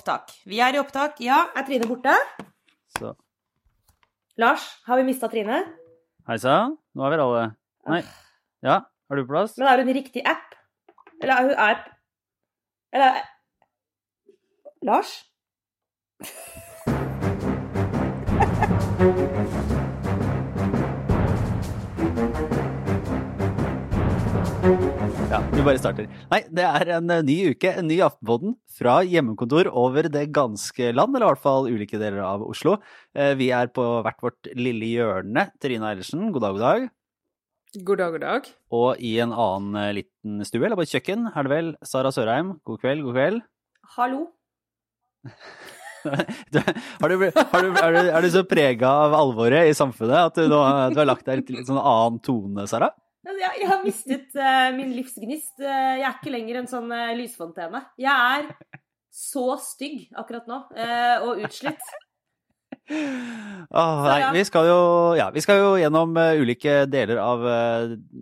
opptak. Vi er i opptak. Ja, er Trine borte? Så Lars, har vi mista Trine? Hei sann, nå er vi alle Nei. Ja, har du plass? Men er hun i riktig app? Eller er hun app Eller Lars? Ja, vi bare starter. Nei, det er en eh, ny uke, en ny Aftenpodden fra hjemmekontor over det ganske land, eller i hvert fall ulike deler av Oslo. Eh, Vi er på hvert vårt lille hjørne. Trine Eilertsen, god dag, god dag. God dag, god dag. Og i en annen eh, liten stue, eller på et kjøkken, er det vel Sara Sørheim. God kveld, god kveld. Hallo? Du, har du, har du, er, du, er du så prega av alvoret i samfunnet at du, nå, du har lagt deg til en sånn annen tone, Sara? Altså, Jeg, jeg har mistet uh, min livsgnist. Uh, jeg er ikke lenger en sånn uh, lysfontene. Jeg er så stygg akkurat nå, og utslitt. Oh, nei, vi skal jo, ja, vi skal jo gjennom ulike deler av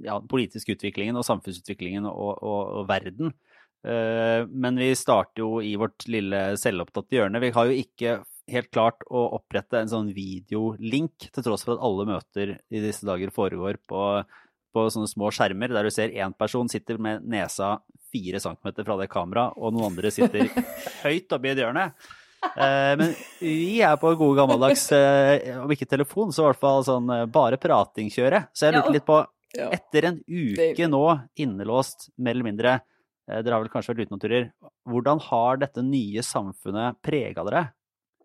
ja, politisk utviklingen og samfunnsutviklingen og, og, og verden. Men vi starter jo i vårt lille selvopptatte hjørne. Vi har jo ikke helt klart å opprette en sånn videolink, til tross for at alle møter i disse dager foregår på, på sånne små skjermer, der du ser én person sitter med nesa fire centimeter fra det kameraet, og noen andre sitter høyt oppe i et hjørne. Eh, men vi er på gode gammeldags, eh, om ikke telefon, så i hvert fall sånn eh, bare pratingkjøret. Så jeg lurte litt på, etter en uke nå innelåst, mer eller mindre, eh, dere har vel kanskje vært ute noen turer, hvordan har dette nye samfunnet prega dere?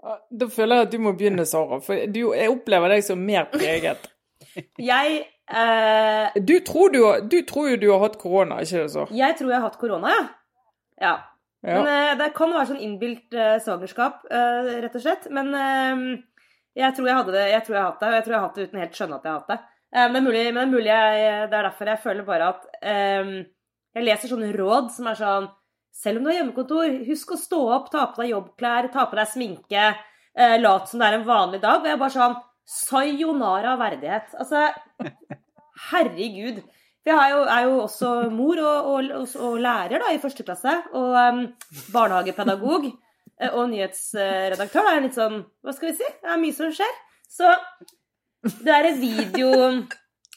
Da føler jeg at du må begynne, Sara. For du, jeg opplever deg som mer preget. Jeg eh, Du tror, du, du tror jo du har hatt korona, ikke det så? Jeg tror jeg har hatt korona, ja. ja. Men eh, det kan være sånn innbilt uh, svangerskap, rett og slett. Men jeg tror jeg hadde det, jeg tror jeg har hatt det, og jeg tror jeg har hatt det uten helt skjønne at jeg har hatt det. Men det er mulig, men mulig jeg, det er derfor jeg føler bare at Jeg leser sånne råd som er sånn Selv om du har hjemmekontor, husk å stå opp, ta på deg jobbklær, ta på deg sminke, lat som det er en vanlig dag. Og jeg er bare sånn Sayonara verdighet. Altså, herregud. For jeg jo, er jo også mor og, og, og, lærer da, i første klasse, og um, barnehagepedagog eh, og nyhetsredaktør. Det er litt sånn Hva skal vi si? Det er mye som skjer. Så det derre video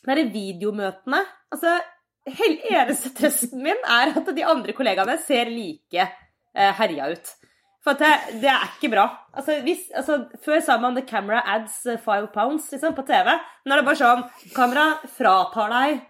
Det er videomøtene Altså, hele eneste trøsten min er at de andre kollegaene ser like eh, herja ut. For det, det er ikke bra. Altså, hvis, altså, før sa man 'the camera adds eh, five pounds' liksom, på TV. Nå er det bare sånn Kamera fratar deg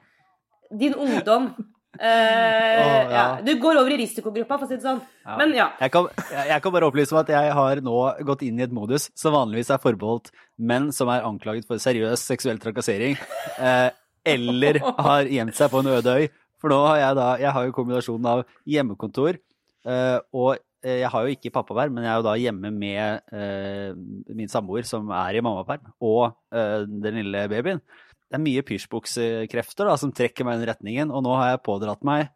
din ungdom. Uh, oh, ja. ja. Du går over i risikogruppa, for å si det sånn. Ja. Men ja. Jeg kan, jeg kan bare opplyse om at jeg har nå gått inn i et modus som vanligvis er forbeholdt menn som er anklaget for seriøs seksuell trakassering, eh, eller har gjemt seg på en øde øy. For nå har jeg da Jeg har jo kombinasjonen av hjemmekontor eh, og jeg har jo ikke pappaperm, men jeg er jo da hjemme med eh, min samboer som er i mammaperm, og eh, den lille babyen. Det er mye pysjbuksekrefter som trekker meg i den retningen, og nå har jeg pådratt meg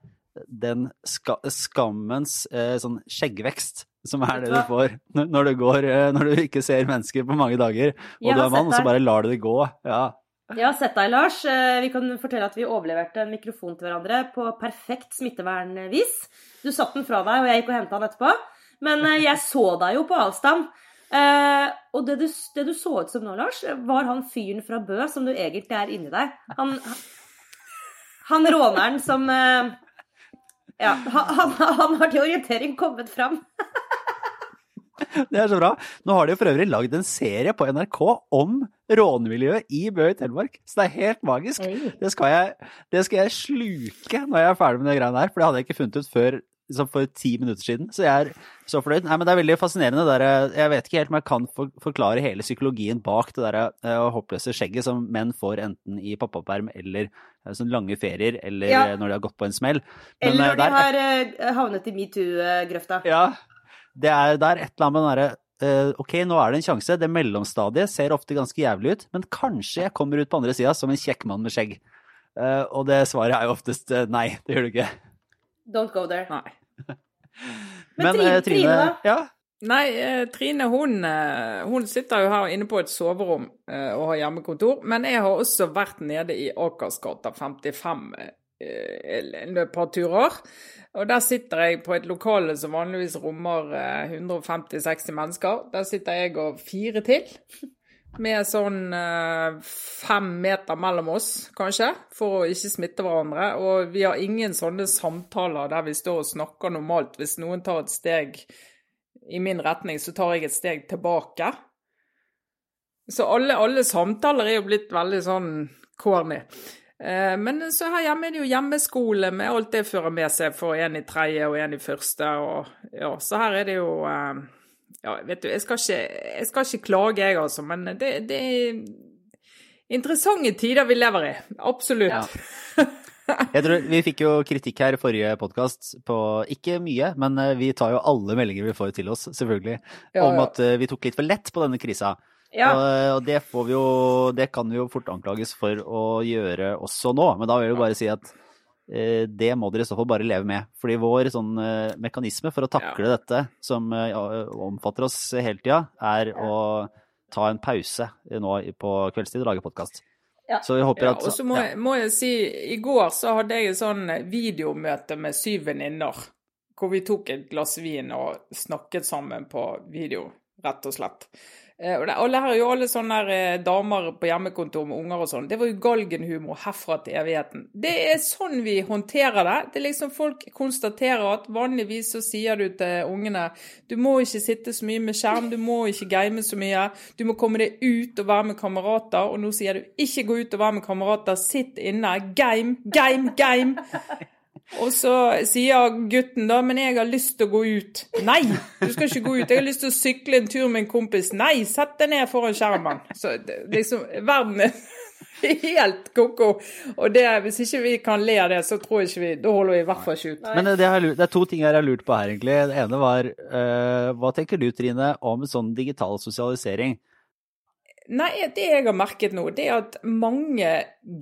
den ska skammens eh, sånn skjeggvekst som er det du får når du går eh, Når du ikke ser mennesker på mange dager, og Jeg du er mann, og så bare lar du det gå. Ja. Jeg har sett deg, Lars. Eh, Vi kan fortelle at vi overleverte en mikrofon til hverandre på perfekt smittevernvis. Du satte den fra deg, og jeg gikk og henta den etterpå. Men eh, jeg så deg jo på avstand. Eh, og det du, det du så ut som nå, Lars, var han fyren fra Bø som du egentlig er inni deg. Han, han råneren som Ja, han, han har til orientering kommet fram. Det er så bra. Nå har de for øvrig lagd en serie på NRK om rånemiljøet i Bø i Telemark, så det er helt magisk. Det skal, jeg, det skal jeg sluke når jeg er ferdig med det greiene her, for det hadde jeg ikke funnet ut før liksom for ti minutter siden. Så jeg er så fornøyd. Nei, men det er veldig fascinerende. Der, jeg vet ikke helt om jeg kan forklare hele psykologien bak det der uh, håpløse skjegget som menn får enten i pappaperm eller uh, sånn lange ferier, eller Ja. eh, når de har gått på en smell. Men, Eller eh, når de der- har uh, havnet i metoo-grøfta. ja, det er, det er et eller annet med den derre eh, Ok, nå er det en sjanse. Det mellomstadiet ser ofte ganske jævlig ut, men kanskje jeg kommer ut på andre sida som en kjekk mann med skjegg. Eh, og det svaret er jo oftest eh, nei, det gjør du ikke. Don't go there. Nei. Men Trine- eh, Trine, da? Ja, Nei, Trine hun, hun sitter jo her inne på et soverom og har hjemmekontor. Men jeg har også vært nede i Akersgata 55 et par turer. Og der sitter jeg på et lokale som vanligvis rommer 150-60 mennesker. Der sitter jeg og fire til. Med sånn fem meter mellom oss, kanskje, for å ikke smitte hverandre. Og vi har ingen sånne samtaler der vi står og snakker normalt. Hvis noen tar et steg i min retning, så tar jeg et steg tilbake. Så alle, alle samtaler er jo blitt veldig sånn corny. Eh, men så her hjemme er det jo hjemmeskole med alt det fører med seg for en i tredje og en i første. Og, ja, så her er det jo eh, Ja, vet du, jeg skal ikke, jeg skal ikke klage, jeg altså, men det, det, er interessante tider vi lever i. Absolutt. Ja. Jeg tror Vi fikk jo kritikk her i forrige podkast på ikke mye, men eh, vi tar jo alle meldinger vi får til oss, selvfølgelig, ja, om at vi tok litt for lett på denne krisa. Ja. Og, det, vi jo, det kan vi jo fort anklages for å gjøre også nå. Men da vil jeg jo bare si at eh, det må dere i så fall bare leve med. Fordi vår sånn eh, mekanisme for å takle ja. dette, som eh, omfatter oss hele tida, er å ta en pause nå på kveldstid og lage podkast. Ja. Så vi håper at Og så må, må, jeg si, i går så hadde jeg et sånn videomøte med syv venninner. Hvor vi tok et glass vin og snakket sammen på video, rett og slett. Eh, og er jo alle sånne eh, damer på hjemmekontor med unger og sånn. Det var jo galgenhumor herfra til evigheten. Det er sånn vi håndterer det. Det er liksom Folk konstaterer at vanligvis så sier du til ungene du må ikke sitte så mye med skjerm, du må ikke game så mye. Du må komme deg ut og være med kamerater. Og nå sier du ikke gå ut og være med kamerater, sitt inne. Game, game, game. Og så sier gutten da, men jeg har lyst til å gå ut. Nei, du skal ikke gå ut. Jeg har lyst til å sykle en tur med en kompis. Nei, sett deg ned foran skjermen. Så liksom, verden er helt ko-ko. Og det, hvis ikke vi kan le av det, så tror jeg ikke vi Da holder vi i hvert fall ikke ut. Men det, er, det er to ting jeg har lurt på her, egentlig. Det ene var uh, Hva tenker du, Trine, om sånn digital sosialisering? Nei, det jeg har merket nå, det er at mange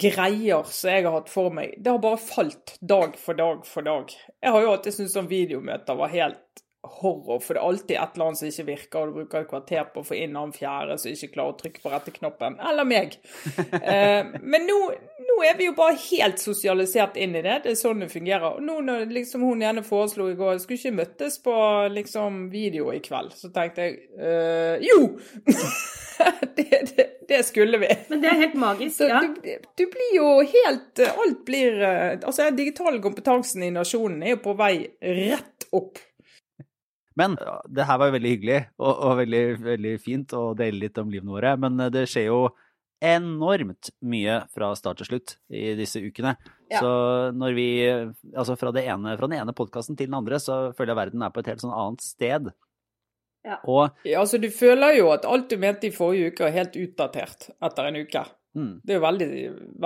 greier som jeg har hatt for meg, det har bare falt dag for dag for dag. Jeg har jo alltid syntes sånn videomøter var helt horror, for det er alltid et eller annet som ikke virker, og du bruker et kvarter på å få inn han fjerde som ikke klarer å trykke på rette knappen. Eller meg. eh, men nå, nå, er vi jo bare helt sosialisert inn i det. Det er sånn det fungerer. Og nå når liksom hun ene foreslo i går skulle ikke møttes på liksom video i kveld, så tenkte jeg eh, jo! det, det, det, skulle vi. Men det er helt magisk, ja. Du, du, blir jo helt Alt blir Altså, den digitale kompetansen i nasjonen er jo på vei rett opp. Men det her var jo veldig hyggelig og, og veldig, veldig, fint å dele litt om livene våre. Men det skjer jo enormt mye fra start til slutt i disse ukene. Ja. Så når vi Altså fra, ene, fra den ene podkasten til den andre, så føler jeg verden er på et helt sånn annet sted. Ja. Og, ja, altså Du føler jo at alt du mente i forrige uke er helt utdatert etter en uke. Mm. Det er jo veldig,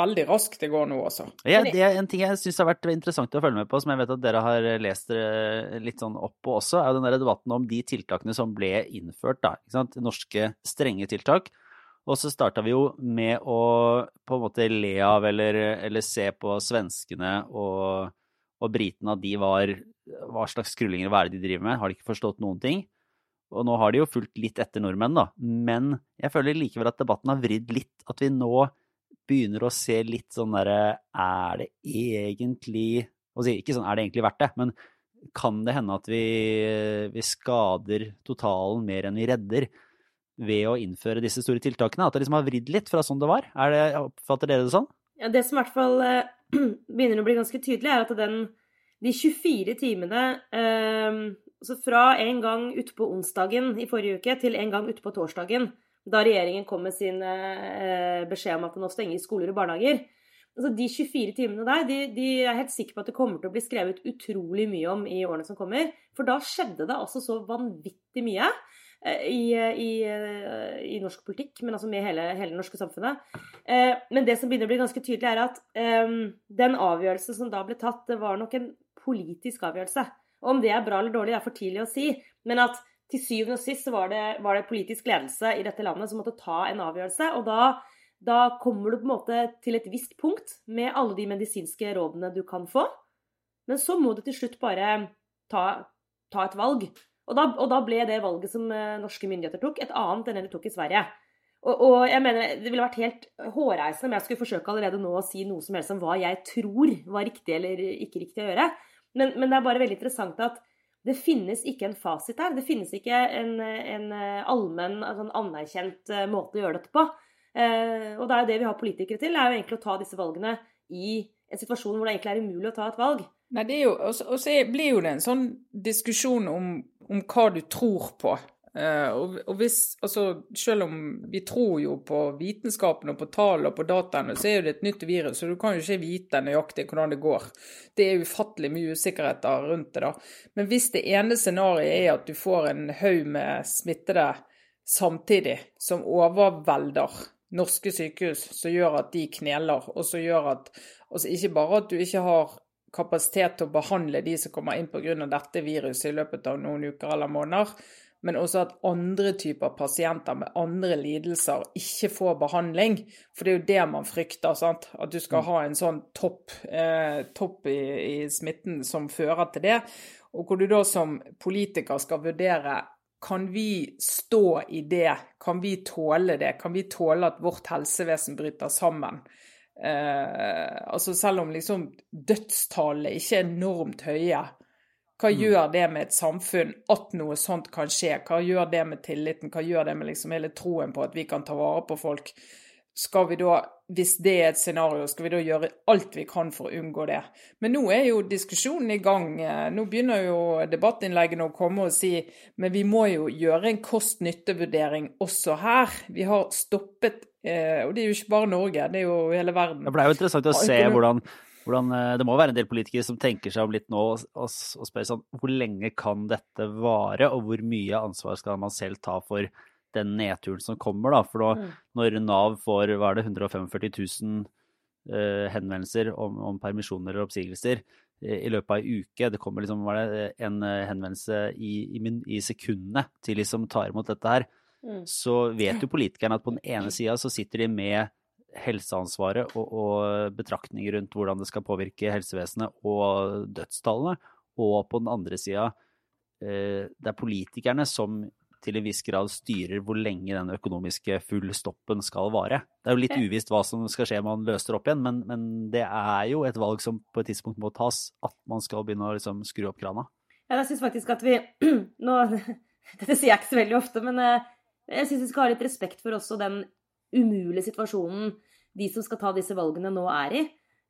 veldig raskt det går nå, altså. Ja, det er en ting jeg syns har vært interessant å følge med på, som jeg vet at dere har lest litt sånn opp på også, er jo den der debatten om de tiltakene som ble innført, da. Ikke sant? Norske strenge tiltak. Og så starta vi jo med å på en måte le av eller, eller se på svenskene og, og britene at de var Hva slags skrullinger, hva er det de driver med? Har de ikke forstått noen ting? Og nå har de jo fulgt litt etter nordmenn, da. Men jeg føler likevel at debatten har vridd litt. At vi nå begynner å se litt sånn derre Er det egentlig Ikke sånn er det egentlig verdt det, men kan det hende at vi, vi skader totalen mer enn vi redder ved å innføre disse store tiltakene? At det liksom har vridd litt fra sånn det var? Er det, oppfatter dere det sånn? Ja, Det som i hvert fall eh, begynner å bli ganske tydelig, er at den, de 24 timene eh, så fra en gang utpå onsdagen i forrige uke til en gang utpå torsdagen, da regjeringen kom med sin eh, beskjed om at det nå stenger skoler og barnehager altså De 24 timene der de, de er helt sikre på at det kommer til å bli skrevet utrolig mye om i årene som kommer. For da skjedde det altså så vanvittig mye eh, i, i, i, norsk politikk, men altså med hele, hele det norske samfunnet. Eh, men det som begynner å bli ganske tydelig, er at den avgjørelsen som da ble tatt, det var nok en politisk avgjørelse. Og om det er bra eller dårlig, er for tidlig å si. Men at til syvende og sist var det, var det politisk ledelse i dette landet som måtte ta en avgjørelse. Og da, da kommer du på en måte til et visst punkt med alle de medisinske rådene du kan få. Men så må du til slutt bare ta, ta et valg. Og da, og da, ble det valget som eh, norske myndigheter tok, et annet enn det de tok i Sverige. Og, og, jeg mener det ville vært helt hårreisende om jeg skulle forsøke allerede nå å si noe som helst om hva jeg tror var riktig eller ikke riktig å gjøre. Men, men det er bare veldig interessant at det finnes ikke en fasit her. Det finnes ikke en, en allmenn, altså en anerkjent eh, måte å gjøre dette på. Eh, og det er jo det vi har politikere til, er jo egentlig å ta disse valgene i en situasjon hvor det egentlig er umulig å ta et valg. Nei, det er jo, Og så blir jo det en sånn diskusjon om, om hva du tror på. Uh, og, og hvis, altså, Selv om vi tror jo på vitenskapen og på tall og på dataene, så er jo det et nytt virus, så du kan jo ikke vite nøyaktig hvordan det går. Det er ufattelig mye usikkerheter rundt det. da. Men hvis det ene scenarioet er at du får en haug med smittede samtidig, som overvelder norske sykehus, som gjør at de kneler, og som gjør at altså Ikke bare at du ikke har kapasitet til å behandle de som kommer inn pga. dette viruset i løpet av noen uker eller måneder, men også at andre typer pasienter med andre lidelser ikke får behandling. For det er jo det man frykter, sant? at du skal mm. ha en sånn topp, eh, topp i, i, smitten som fører til det. Og hvor du da som politiker skal vurdere kan vi stå i det, kan vi tåle det, kan vi tåle at vårt helsevesen bryter sammen? Eh, altså selv om liksom dødstallene ikke er enormt høye, hva mm. gjør det med et samfunn at noe sånt kan skje? Hva gjør det med tilliten? Hva gjør det med liksom hele troen på at vi kan ta vare på folk? Skal vi da, hvis det er et scenario, skal vi da gjøre alt vi kan for å unngå det? Men nå er jo diskusjonen i gang. Nå begynner jo debattinnleggene å komme og si men vi må jo gjøre en kost-nytte-vurdering også her. Vi har stoppet eh, Og det er jo ikke bare Norge, det er jo hele verden. Det ble jo interessant å se hvordan hvordan, eh, det må være en del politikere som tenker seg om litt nå og, og, og spør sånn Hvor lenge kan dette vare, og hvor mye ansvar skal man selv ta for den nedturen som kommer? da? For da, mm. når Nav får hva er det, 145 000 uh, henvendelser om, om, permisjoner eller oppsigelser uh, i løpet av ei uke, det kommer liksom var det, en uh, henvendelse i, i, i sekundene til de som tar imot dette her, mm. så vet jo politikerne at på den ene sida så sitter de med helseansvaret og, og, betraktninger rundt hvordan det skal påvirke helsevesenet og dødstallene. Og på den andre sida, eh, det er politikerne som til en viss grad styrer hvor lenge den økonomiske fullstoppen skal vare. Det er jo litt uvisst hva som skal skje om man løser opp igjen, men, men, det er jo et valg som på et tidspunkt må tas, at man skal begynne å liksom skru opp krana. Ja, jeg syns faktisk at vi nå, Dette sier jeg ikke så veldig ofte, men eh, jeg syns vi skal ha litt respekt for også den umulige situasjonen de som skal ta disse valgene, nå er i.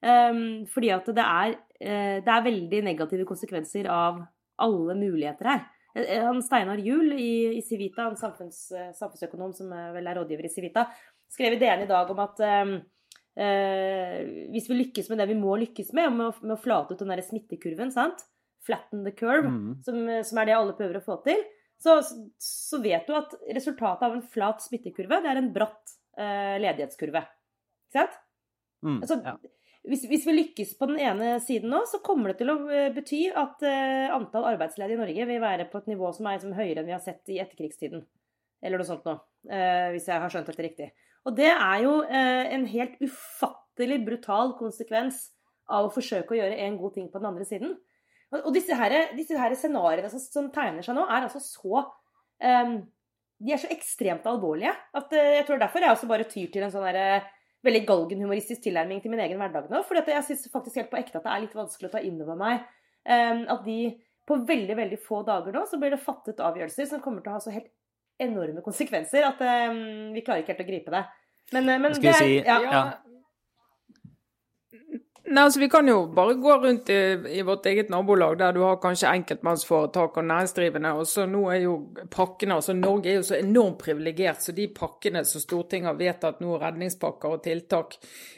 Um, fordi at det er, uh, det er veldig negative konsekvenser av alle muligheter her. Uh, han Steinar Juel i, i, Civita, en samfunns, samfunnsøkonom som vel er rådgiver i Civita, skrev i DN i dag om at um, hvis vi lykkes med det vi må lykkes med, med å, med å flate ut den der smittekurven, sant? flatten the curve, mm. som, som, er det alle prøver å få til, så, så, vet du at resultatet av en flat smittekurve, det er en bratt eh, ledighetskurve. Ikke sant? Mm, altså, ja. hvis, hvis, vi lykkes på den ene siden nå, så kommer det til å eh, bety at uh, antall arbeidsledige i Norge vil være på et nivå som er liksom, høyere enn vi har sett i etterkrigstiden. Eller noe sånt nå, uh, hvis jeg har skjønt dette riktig. Og det er jo en helt ufattelig brutal konsekvens av å forsøke å gjøre en god ting på den andre siden. Og, og disse, her, disse her scenarioene som, som, tegner seg nå, er altså så um, de er så ekstremt alvorlige at uh, jeg tror derfor jeg også bare tyr til en sånn der, veldig galgenhumoristisk tilnærming til min egen hverdag nå. For jeg syns faktisk helt på ekte at det er litt vanskelig å ta inn over meg um, at de på veldig veldig få dager nå så blir det fattet avgjørelser som kommer til å ha så helt enorme konsekvenser at um, vi klarer ikke helt å gripe det. Men, uh, men det er, si, ja. ja. Nei, altså Vi kan jo bare gå rundt i, i, vårt eget nabolag, der du har kanskje enkeltmannsforetak og næringsdrivende. og så nå er jo pakkene, altså Norge er jo så enormt privilegert, så de pakkene som Stortinget har vedtatt nå, redningspakker og tiltak,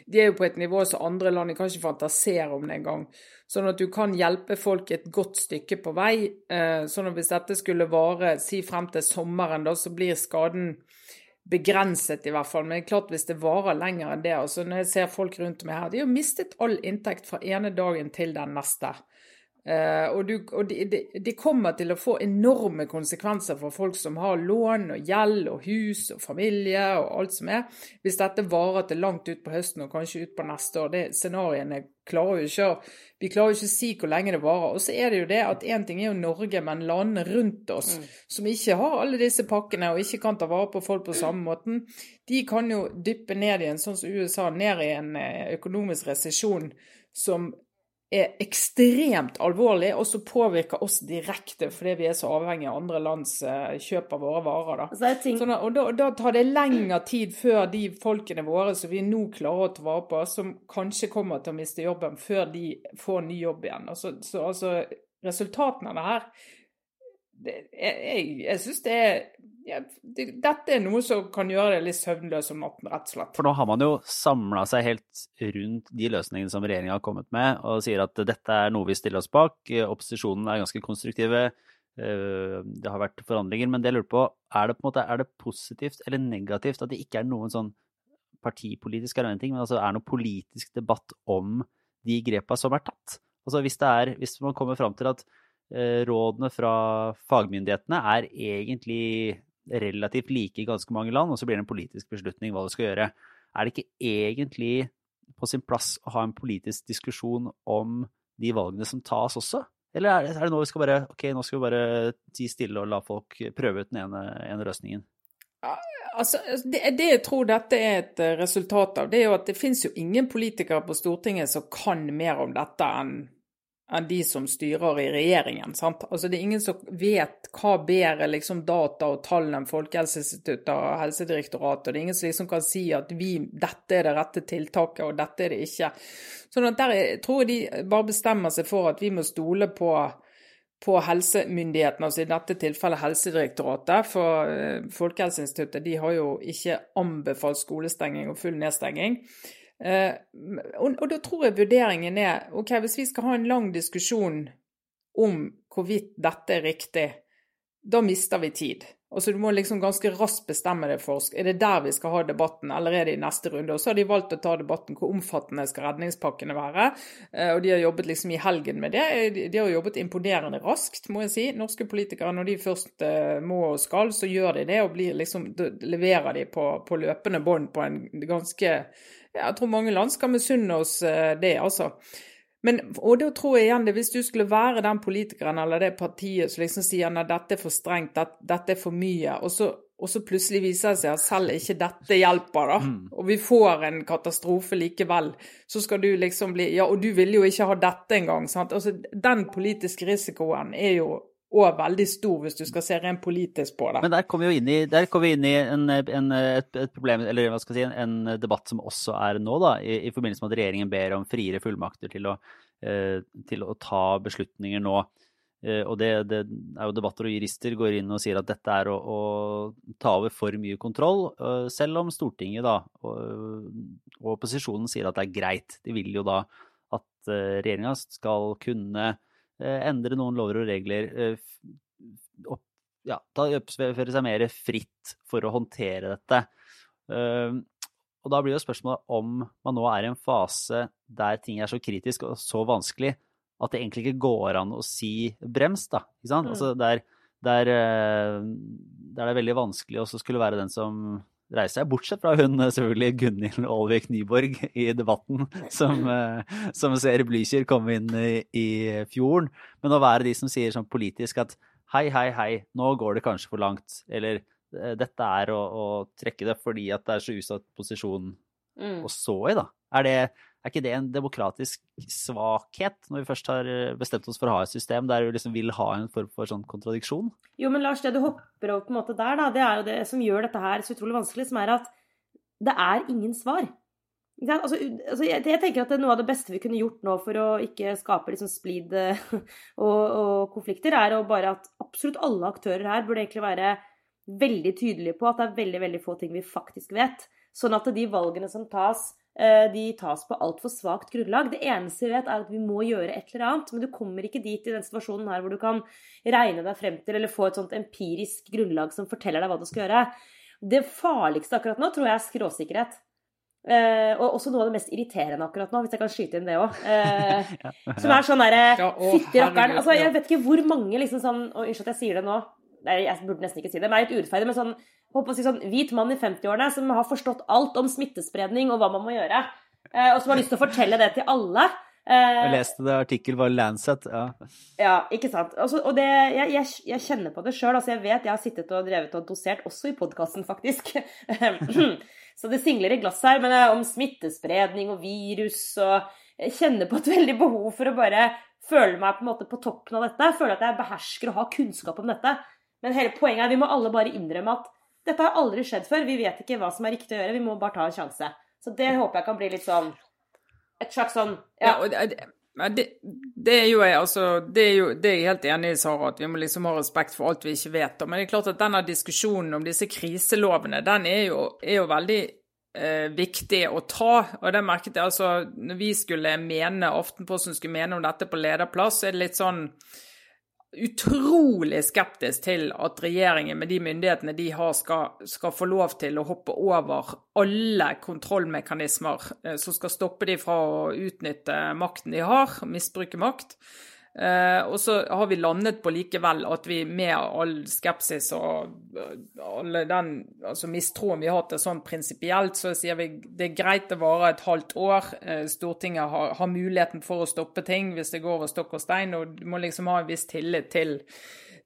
de er jo på et nivå som andre land kan ikke fantasere om det engang. Sånn at du kan hjelpe folk et godt stykke på vei. Eh, sånn at hvis dette skulle vare, si frem til sommeren, da, så blir skaden begrenset, i hvert fall. Men det er klart hvis det varer lenger enn det altså Når jeg ser folk rundt meg her, de har mistet all inntekt fra ene dagen til den neste. Uh, og, du, og det, de, de kommer til å få enorme konsekvenser for folk som har lån og gjeld og hus og familie og alt som er, hvis dette varer til langt ut på høsten og kanskje ut på neste år. Det Scenarioene klarer jo ikke Vi klarer jo ikke å si hvor lenge det varer. Og så er det jo det at én ting er jo Norge, men landene rundt oss mm. som ikke har alle disse pakkene og ikke kan ta vare på folk på samme måten, de kan jo dyppe ned i en sånn som USA, ned i en eh, økonomisk resesjon som er ekstremt alvorlig, og som påvirker oss direkte fordi vi er så avhengig av andre lands uh, kjøp av våre varer. Da. Sånn, og da, da, tar det lengre tid før de folkene våre som vi nå klarer å ta vare på, som kanskje kommer til å miste jobben, før de får ny jobb igjen. Altså, så, altså, resultatene av det her det, Jeg, jeg syns det er ja, det, dette er noe som kan gjøre deg litt søvnløs om natten, rett og slett. For nå har man jo samla seg helt rundt de løsningene som regjeringa har kommet med, og sier at dette er noe vi stiller oss bak. Opposisjonen er ganske konstruktive. Eh, det har vært forhandlinger, men det jeg lurer på, er det på en måte, er det positivt eller negativt at det ikke er noen sånn partipolitisk ting, men altså er noe politisk debatt om de grepa som er tatt? Altså hvis, det er, hvis man kommer fram til at rådene fra fagmyndighetene er egentlig relativt like i ganske mange land, og så blir det en politisk beslutning hva du skal gjøre. Er det ikke egentlig på sin plass å ha en politisk diskusjon om de valgene som tas også? Eller er det, er det nå vi skal bare ok, nå skal vi bare ti stille og la folk prøve ut den ene, ene løsningen? Altså, det, det, jeg tror dette er et eh, resultat av, det er jo at det finnes jo ingen politikere på Stortinget som kan mer om dette enn enn de som styrer i regjeringen. Sant? Altså Det er ingen som vet hva bedre liksom, data og tall enn Folkehelseinstituttet og Helsedirektoratet. Det er ingen som liksom kan si at vi, dette er det rette tiltaket, og dette er det ikke. Sånn at der jeg tror jeg de bare bestemmer seg for at vi må stole på, på helsemyndighetene, altså i dette tilfellet Helsedirektoratet. For uh, Folkehelseinstituttet de har jo ikke anbefalt skolestenging og full nedstenging. Uh, og, og, da tror jeg vurderingen er ok, hvis vi skal ha en lang diskusjon om hvorvidt dette er riktig, da mister vi tid. Altså Du må liksom ganske raskt bestemme deg for er det der vi skal ha debatten, eller er det i neste runde. Og Så har de valgt å ta debatten hvor omfattende skal redningspakkene være. Uh, og de har jobbet liksom i helgen med det. De, de har jobbet imponerende raskt, må jeg si. Norske politikere, når de først må og skal, så gjør de det, og liksom, leverer de på, på løpende bånd på en ganske jeg tror mange land skal misunne oss eh, det, altså. Men, og da tror jeg igjen det, hvis du skulle være den politikeren eller det partiet som liksom sier at dette er for strengt, dette, dette er for mye, og så, og så, plutselig viser det seg at selv ikke dette hjelper, da, mm. og vi får en katastrofe likevel, så skal du liksom bli Ja, og du ville jo ikke ha dette engang, sant. Altså, den politiske risikoen er jo og veldig stor hvis du skal se rent politisk på det. Men der kommer vi jo inn i, vi inn i en, en, et, et, problem, eller hva skal jeg si, en debatt som også er nå, da, i, i forbindelse med at regjeringen ber om friere fullmakter til å, eh, til å ta beslutninger nå. Eh, og det, det, er jo debatter og jurister går inn og sier at dette er å, å ta over for mye kontroll, eh, selv om Stortinget da, og, og opposisjonen sier at det er greit. De vil jo da at eh, regjeringa skal kunne endre noen lover og regler, eh, ja, ta, oppføre seg mer fritt for å håndtere dette. Eh, og da blir jo spørsmålet om man nå er i en fase der ting er så kritisk og så vanskelig at det egentlig ikke går an å si brems, da. Ikke sant? Mm. Altså der, der, der, det er veldig vanskelig å skulle være den som reise seg, bortsett fra hun eh, selvfølgelig Gunhild Aalvik Nyborg i debatten, som, eh, som ser Blücher komme inn i, i, fjorden. Men å være de som sier sånn politisk at hei, hei, hei, nå går det kanskje for langt. Eller eh, dette er å, å trekke det fordi at det er så utsatt posisjon mm. å stå i, da. Er det, er ikke det en demokratisk svakhet, når vi først har eh, bestemt oss for å ha et system der vi liksom vil ha en form for sånn kontradiksjon? Jo, men Lars, det du hopper over på en måte der, da, det er jo det som gjør dette her så utrolig vanskelig, som er at det er ingen svar. Altså, altså jeg, jeg, tenker at det er Noe av det beste vi kunne gjort nå for å ikke skape liksom splid og, og, konflikter, er å bare at absolutt alle aktører her burde egentlig være veldig tydelige på at det er veldig veldig få ting vi faktisk vet. Sånn at de valgene som tas, de tas på altfor svakt grunnlag. Det eneste vi vet, er at vi må gjøre et eller annet. Men du kommer ikke dit i den situasjonen her hvor du kan regne deg frem til eller få et sånt empirisk grunnlag som forteller deg hva du skal gjøre. Det farligste akkurat nå tror jeg er skråsikkerhet. Eh, og også noe av det mest irriterende akkurat nå, hvis jeg kan skyte inn det òg. Eh, som er sånn derre ja, Fytti rakkeren. Altså, jeg vet ikke hvor mange liksom sånn Og unnskyld at jeg sier det nå. Nei, jeg burde nesten ikke si det, men det er litt urettferdig. Men sånn, håper å si sånn hvit mann i 50-årene som har forstått alt om smittespredning og hva man må gjøre. Eh, og som har lyst til å fortelle det til alle. Eh, jeg leste det artikkel var Lancet, ja. Ja, ikke sant. Altså, og det, jeg, jeg, jeg, kjenner på det sjøl. Altså, jeg vet jeg har sittet og drevet og dosert, også i podkasten, faktisk. Så det singler i glass her, men om smittespredning og virus og Jeg kjenner på et veldig behov for å bare føle meg på en måte på toppen av dette. Føle at jeg behersker og har kunnskap om dette. Men hele poenget er at vi må alle bare innrømme at dette har aldri skjedd før. Vi vet ikke hva som er riktig å gjøre. Vi må bare ta en sjanse. Så det håper jeg kan bli litt sånn Et slags sånn Ja, ja det, det, det, er jo jeg altså Det er jo det er jeg helt enig i, Sara, at vi må liksom ha respekt for alt vi ikke vet. Men det er klart at denne diskusjonen om disse kriselovene, den er jo, er jo veldig eh, viktig å ta. Og det merket jeg altså Når vi skulle mene, Aftenposten skulle mene om dette på lederplass, så er det litt sånn utrolig skeptisk til at regjeringen med de myndighetene de har, skal, skal, få lov til å hoppe over alle kontrollmekanismer eh, som skal stoppe de fra å utnytte makten de har, misbruke makt. Eh, og så har vi landet på likevel at vi med all skepsis og alle all den altså mistroen vi har til sånn prinsipielt, så sier vi det er greit å vare et halvt år. Eh, Stortinget har, har, muligheten for å stoppe ting hvis det går over stokk og stein, og du må liksom ha en viss tillit til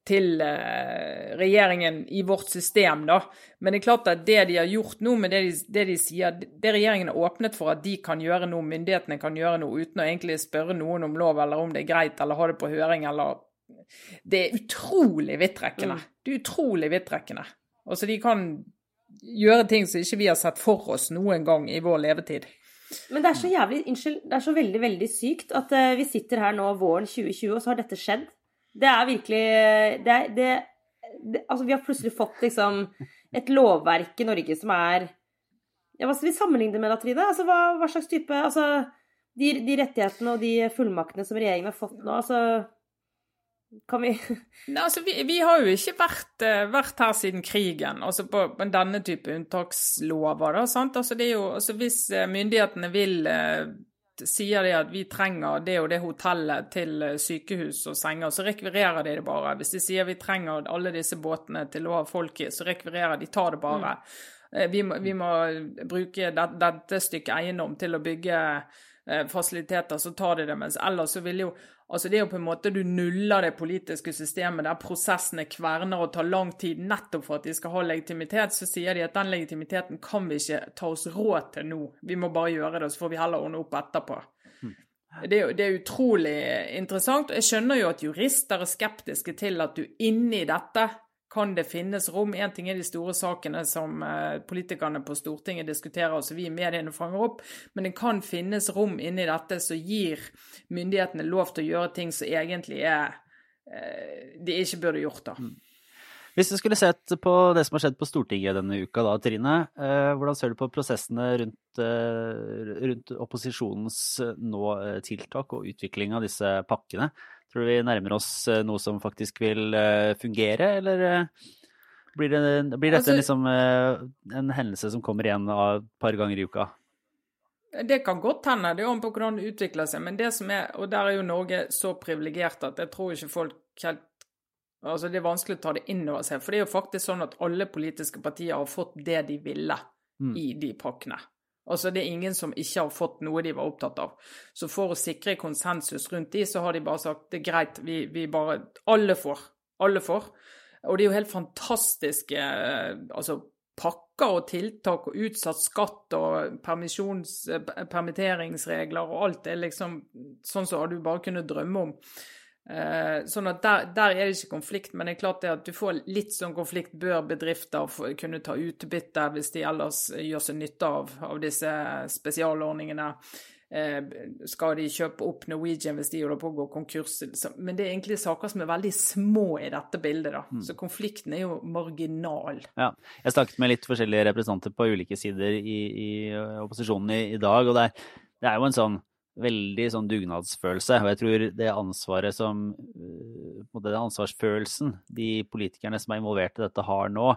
til eh, regjeringen i vårt system, da. Men det er klart at det de har gjort nå med det de, det de sier, det regjeringen har åpnet for at de kan gjøre noe, myndighetene kan gjøre noe uten å egentlig spørre noen om lov eller om det er greit, eller ha det på høring eller Det er utrolig vidtrekkende. Mm. Det er utrolig vidtrekkende. Altså, de kan gjøre ting som ikke vi har sett for oss noen gang i vår levetid. Men det er så jævlig, unnskyld, det er så veldig, veldig sykt at uh, vi sitter her nå våren 2020, og så har dette skjedd. Det er virkelig det, det, det, Altså, vi har plutselig fått liksom et lovverk i Norge som er ja, Hva skal vi sammenligne med da, Trine? Altså, hva, hva, slags type Altså, de, de, rettighetene og de fullmaktene som regjeringen har fått nå, altså kan vi Nei, altså, vi, vi, har jo ikke vært, uh, vært, her siden krigen, altså på, på denne type unntakslover. da, sant? Altså, det er jo, altså, Hvis uh, myndighetene vil uh, sier de at vi trenger det og det hotellet til eh, sykehus og senger, så rekvirerer de det bare. Hvis de sier vi trenger alle disse båtene til å ha folk i, så rekvirerer de, tar det bare. Mm. Vi, må, vi, må, bruke det, dette stykket eiendom til å bygge eh, fasiliteter, så tar de det. Mens ellers så vil jo Altså Det er jo på en måte du nuller det politiske systemet der prosessene kverner og tar lang tid nettopp for at de skal ha legitimitet. Så sier de at den legitimiteten kan vi ikke ta oss råd til nå. Vi må bare gjøre det, så får vi heller ordne opp etterpå. Hm. Det er, det er utrolig interessant. Jeg skjønner jo at jurister er skeptiske til at du inni dette kan det finnes rom? Én ting er de store sakene som eh, politikerne på Stortinget diskuterer, og som vi i mediene fanger opp, men det kan finnes rom inni dette som gir myndighetene lov til å gjøre ting som egentlig er eh, de ikke burde gjort. da. Mm. Hvis du skulle sett på det som har skjedd på Stortinget denne uka, da, Trine. Eh, hvordan ser du på prosessene rundt, rundt opposisjonens nå tiltak og utvikling av disse pakkene? Tror du vi nærmer oss eh, noe som faktisk vil eh, fungere, eller eh, blir, det, blir dette altså, liksom en hendelse som kommer igjen et par ganger i uka? Det kan godt hende, det er om på hvordan det utvikler seg. Men det som er, og der er jo Norge så privilegert at jeg tror ikke folk helt Altså, det er vanskelig å ta det inn over seg. For det er jo faktisk sånn at alle politiske partier har fått det de ville mm. i de pakkene. Altså Det er ingen som ikke har fått noe de var opptatt av. Så for å sikre konsensus rundt de, så har de bare sagt det er greit, vi, vi bare Alle får. Alle får. Og det er jo helt fantastiske eh, altså, pakker og tiltak og utsatt skatt og eh, permitteringsregler og alt det er liksom sånn som du bare kunne drømme om. Eh, sånn at der, der, er det ikke konflikt, men det er klart det at du får litt sånn konflikt. Bør bedrifter kunne ta utbytte hvis de ellers gjør seg nytte av, av disse spesialordningene? Eh, skal de kjøpe opp Norwegian hvis de holder på å gå konkurs? Men det er egentlig saker som er veldig små i dette bildet. da. Mm. Så konflikten er jo marginal. Ja, Jeg snakket med litt forskjellige representanter på ulike sider i, i opposisjonen i, i dag, og det er, det er jo en sånn veldig sånn dugnadsfølelse. Og jeg tror det ansvaret som øh, Den ansvarsfølelsen de politikerne som er involvert i dette, har nå,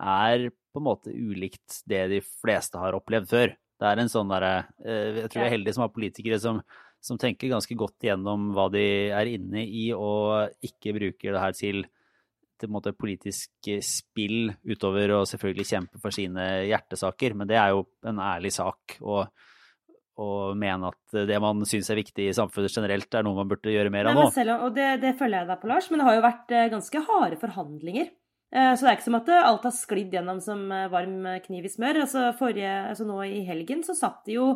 er på en måte ulikt det de fleste har opplevd før. Det er en sånn derre Jeg tror vi er heldige som har politikere som, som tenker ganske godt igjennom hva de er inne i, og ikke bruker det her til til en måte politisk spill utover å selvfølgelig kjempe for sine hjertesaker, men det er jo en ærlig sak. å og mene at det man syns er viktig i samfunnet generelt, er noe man burde gjøre mer av nå. Selv, og det, det, følger jeg deg på, Lars, men det har jo vært eh, ganske harde forhandlinger. Eh, så det er ikke som at alt har sklidd gjennom som eh, varm kniv i smør. Altså, forrige, altså Nå i helgen så satt de jo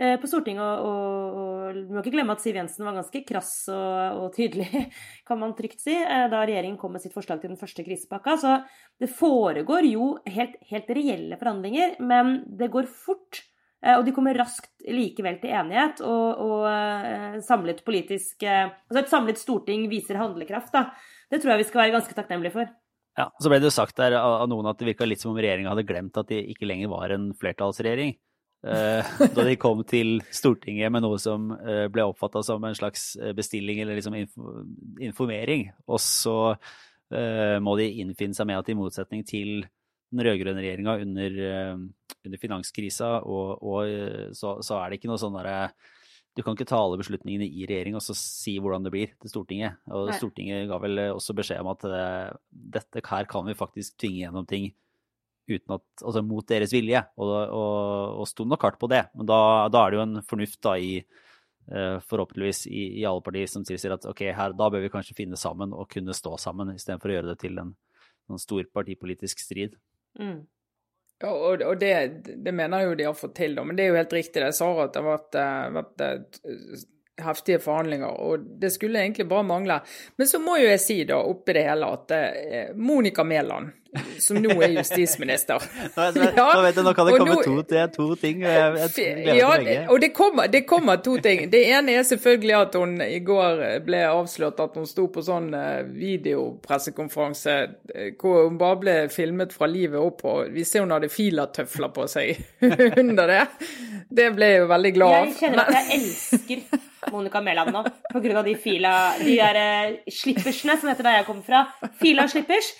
Eh, på Stortinget. Og, og, og, Du må ikke glemme at Siv Jensen var ganske krass og, og, tydelig, kan man trygt si, eh, da regjeringen kom med sitt forslag til den første krisepakka. Så det foregår jo helt, helt reelle forhandlinger, men det går fort. Eh, og de kommer raskt likevel til enighet, og, og samlet politisk Altså et samlet storting viser handlekraft, da. Det tror jeg vi skal være ganske takknemlige for. Ja, Så ble det jo sagt der av noen at det virka litt som om regjeringa hadde glemt at de ikke lenger var en flertallsregjering. Eh, da de kom til Stortinget med noe som eh, ble oppfatta som en slags eh, bestilling eller liksom informering. Og så må de innfinne seg med at i motsetning til den rød-grønne regjeringa under, under, finanskrisa, og, og så, så, er det ikke noe sånn derre du kan ikke ta alle beslutningene i regjering og så si hvordan det blir til Stortinget. Og Nei. Stortinget ga vel også beskjed om at dette her kan vi faktisk tvinge gjennom ting uten at, altså mot deres vilje, og, og, og sto nok hardt på det. Men da, da, er det jo en fornuft da i eh, forhåpentligvis i, i, alle partier som tilsier at ok, her, da bør vi kanskje finne sammen og kunne stå sammen, istedenfor å gjøre det til en, en stor partipolitisk strid. Mm. Og, og det, det, mener jo de har fått til, da. Men det er jo helt riktig det Sara, at det har vært, eh, vært eh, heftige forhandlinger, og det skulle egentlig bare mangle. Men så må jo jeg si da, oppi det hele, at eh, Monica Mæland, som nå er justisminister nå, ja, nå vet jeg, nå kan det komme nå, to, det to ting. Jeg, jeg ja, og det kommer, det kommer, to ting. Det ene er selvfølgelig at hun i går ble avslørt at hun sto på sånn eh, videopressekonferanse eh, hvor hun bare ble filmet fra livet opp, og vi ser hun hadde filatøfler på seg under det. Det ble jeg jo veldig glad av. Jeg kjenner at jeg elsker Monica Mæland nå, pga. de fila De der uh, slippersene som heter der jeg kommer fra. Fila slippers.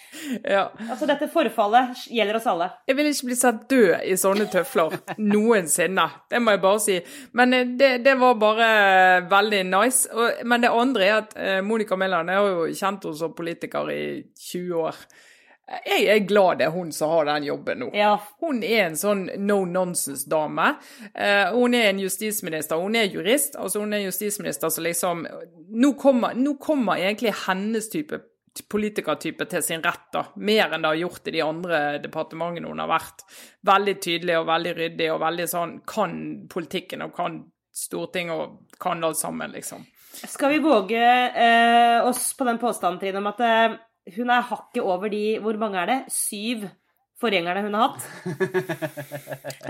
Ja. Altså, dette forfallet gjelder oss alle. Jeg vil ikke bli satt død i sånne tøfler noensinne. Det må jeg bare si. Men eh, det, det var bare veldig nice. Og, men det andre er at Monica Mæland er jo kjent henne som politiker i 20 år. Jeg er glad det er hun som har den jobben nå. Ja. Hun er en sånn no nonsense-dame. Uh, hun er en justisminister, hun er jurist. altså Hun er justisminister så liksom Nå kommer, nå kommer egentlig hennes type politikertype til sin rett, da. Mer enn det har gjort i de andre departementene hun har vært. Veldig tydelig og veldig ryddig og veldig sånn kan politikken og kan Stortinget og kan alt sammen, liksom. Skal vi våge eh, oss på den påstanden, Trine, om at eh, hun er hakket over de Hvor mange er det? Syv forgjengerne hun har hatt.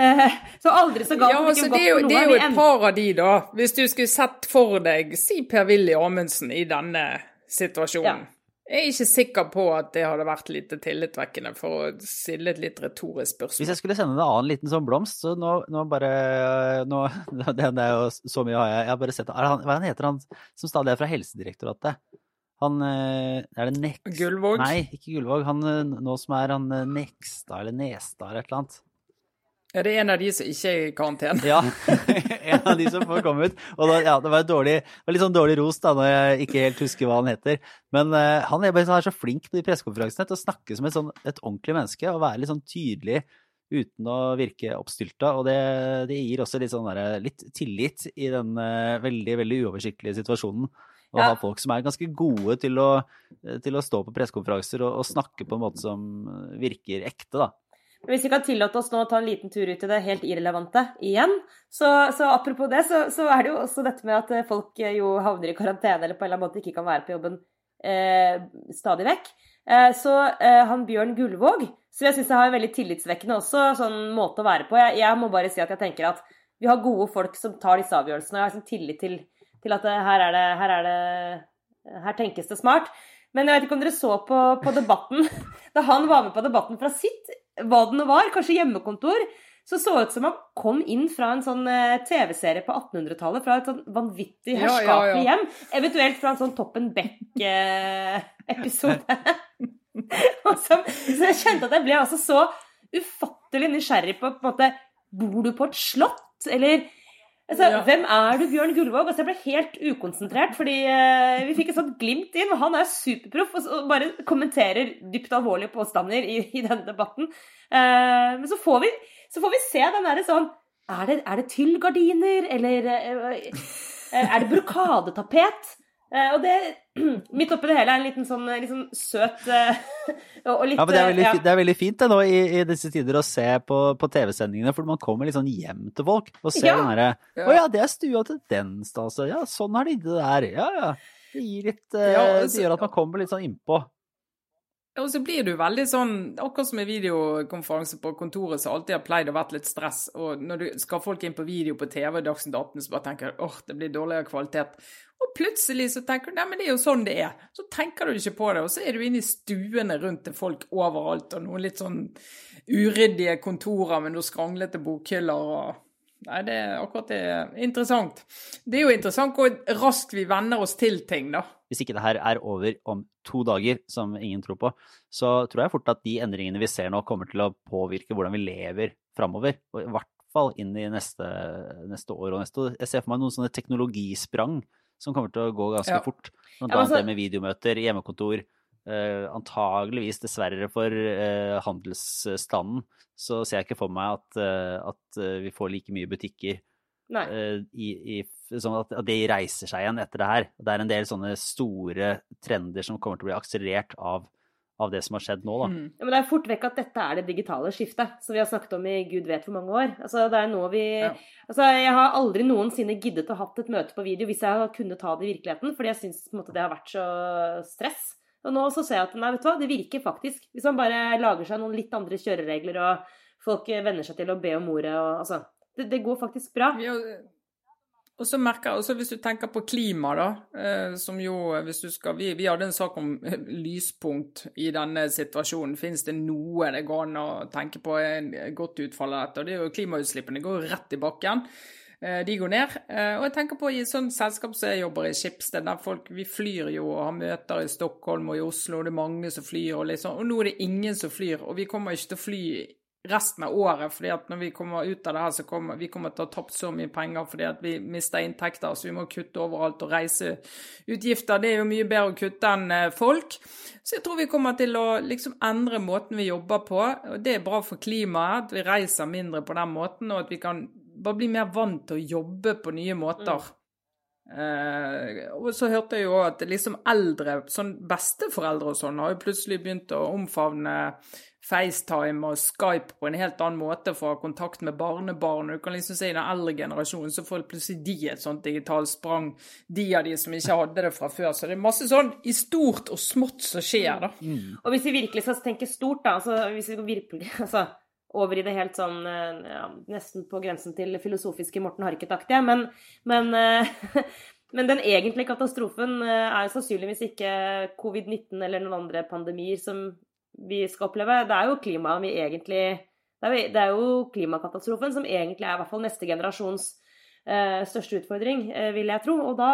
Eh, så aldri så galt. Ja, altså, det, er jo, det er jo et par av de, da. Hvis du skulle sett for deg si Per-Willy Amundsen i denne situasjonen. Ja. Jeg er ikke sikker på at det hadde vært lite tillitvekkende, for å stille et litt retorisk spørsmål. Hvis jeg skulle sende en annen liten sånn blomst, så nå, nå bare nå, det, er jo så mye har jeg Jeg har bare sett han, Hva heter han som stadig er fra Helsedirektoratet? Han eh, Er det Nex... Gullvåg? Nei, ikke Gullvåg. Han eh, nå som er han eh, Nekstad eller Nestad eller et eller annet. Er det en av de som ikke er i karantene? Ja, en av de som får komme ut. Og da, ja, det var, dårlig, det var litt sånn dårlig ros da, når jeg ikke helt husker hva han heter. Men uh, han er, bare, så flink på de pressekonferansene til å snakke som et, sånn, et ordentlig menneske og være litt sånn tydelig uten å virke oppstylta. Og det, det gir også litt, sånn der, litt tillit i den uh, veldig, veldig uoversiktlige situasjonen. Å ja. ha folk som er ganske gode til å, til å stå på pressekonferanser og, og, snakke på en måte som virker ekte, da. Hvis vi kan tillate oss nå å ta en liten tur ut i det helt irrelevante igjen, så, så apropos det, så, så, er det jo også dette med at folk jo havner i karantene eller på en eller annen måte ikke kan være på jobben eh, stadig vekk. Eh, så eh, han Bjørn Gullvåg, så jeg syns har en veldig tillitsvekkende også sånn måte å være på. Jeg, jeg, må bare si at jeg tenker at vi har gode folk som tar disse avgjørelsene, og jeg har sånn tillit til til at her er det, her er det Her tenkes det smart. Men jeg vet ikke om dere så på, på debatten Da han var med på debatten fra sitt, hva det nå var, kanskje hjemmekontor, så så ut som han kom inn fra en sånn eh, TV-serie på 1800-tallet. Fra et sånn vanvittig herskapelig ja, ja, ja. hjem. Eventuelt fra en sånn Toppen Beck-episode. så, så, jeg kjente at jeg ble altså så ufattelig nysgjerrig på, på en måte Bor du på et slott? Eller Altså, ja. Hvem er du, Bjørn Gullvåg? Altså, jeg ble helt ukonsentrert, fordi uh, vi fikk et sånt glimt inn. og Han er superproff og, og bare kommenterer dypt alvorlige påstander i, i denne debatten. Uh, men så får, vi, så får vi se den derre sånn Er det, er det tyllgardiner, eller uh, er det brokadetapet? Uh, og det, midt oppi det hele er en liten sånn, liksom søt uh, og litt Ja, men det er veldig, ja. det er veldig fint det nå i, i, disse tider å se på, på TV-sendingene, for man kommer litt sånn hjem til folk og ser ja. den derre Å ja, det er stua til den, stasen. Ja, sånn har de det der. Ja, ja. Det gir litt uh, ja, så, Det gjør at man kommer litt sånn innpå. Og så blir du veldig sånn, akkurat som i videokonferanse på kontoret, så alltid har pleid å vært litt stress. Og når du skal folk inn på video på TV Dagsnytt 18, så bare tenker du åh, det blir dårligere kvalitet. Og plutselig så tenker du nei, men det er jo sånn det er. Så tenker du ikke på det, og så er du inne i stuene rundt til folk overalt, og noen litt sånn uryddige kontorer med noen skranglete bokhyller og Nei, det er akkurat det er interessant. Det er jo interessant hvor raskt vi venner oss til ting, da. Hvis ikke det her er over om to dager, som ingen tror på, så tror jeg fort at de endringene vi ser nå, kommer til å påvirke hvordan vi lever framover. I hvert fall inn i neste, neste år og neste år. Jeg ser for meg noen sånne teknologisprang som kommer til å gå ganske ja. fort. Blant annet det med videomøter, hjemmekontor. Uh, antageligvis, dessverre for uh, handelsstanden, så ser jeg ikke for meg at, uh, at vi får like mye butikker. I, i, sånn at, at de reiser seg igjen etter det her. Det er en del sånne store trender som kommer til å bli akselerert av av det som har skjedd nå, da. Mm. Ja, men det er fort vekk at dette er det digitale skiftet, som vi har snakket om i gud vet hvor mange år. Altså, det er noe vi ja. Altså, jeg har aldri noensinne giddet å hatt et møte på video hvis jeg har kunnet ta det i virkeligheten, fordi jeg syns det har vært så stress. Og nå så ser jeg at nei, vet du hva, det virker faktisk. Hvis man bare lager seg noen litt andre kjøreregler, og folk venner seg til å be om ordet og altså Det, det går faktisk bra. Ja, og så merker jeg også Hvis du tenker på klima, da, eh, som jo hvis du skal, vi, vi, hadde en sak om eh, lyspunkt i denne situasjonen. Finnes det noe det går an å tenke på er godt utfall av dette? Det er jo Klimautslippene går rett i bakken. Eh, de går ned. Og jeg tenker på i sånn selskap som jeg jobber i, Skipsted, der folk Vi flyr jo og har møter i Stockholm og i Oslo, og det er mange som flyr, og liksom, og nå er det ingen som flyr. Og vi kommer ikke til å fly resten av året. fordi at når vi kommer ut av det her, så kommer vi kommer til å ha tapt så mye penger fordi at vi mister inntekter, så vi må kutte overalt og reise utgifter. Det er jo mye bedre å kutte enn eh, folk. Så jeg tror vi kommer til å liksom endre måten vi jobber på. og Det er bra for klimaet, at vi reiser mindre på den måten, og at vi kan bare bli mer vant til å jobbe på nye måter. Mm. Eh, og så hørte jeg jo at liksom eldre, sånn besteforeldre og sånn, har jo plutselig begynt å omfavne FaceTime og Skype på en helt annen måte for å ha kontakt med barnebarn. Du kan liksom si i den eldre generasjonen så får plutselig de et sånt digitalt sprang, de av de som ikke hadde det fra før. Så det er masse sånn i stort og smått som skjer, da. Mm. Og hvis vi virkelig skal tenke stort, da, altså hvis vi virkelig altså over i det helt sånn eh, ja, nesten på grensen til filosofiske Morten Harket-aktige, men, men Men den egentlige katastrofen eh, er sannsynligvis ikke covid-19 eller noen andre pandemier som vi skal oppleve. Det er jo klimaet vi egentlig det er, det jo klimakatastrofen som egentlig er i hvert fall neste generasjons eh, største utfordring, eh, vil jeg tro. Og da,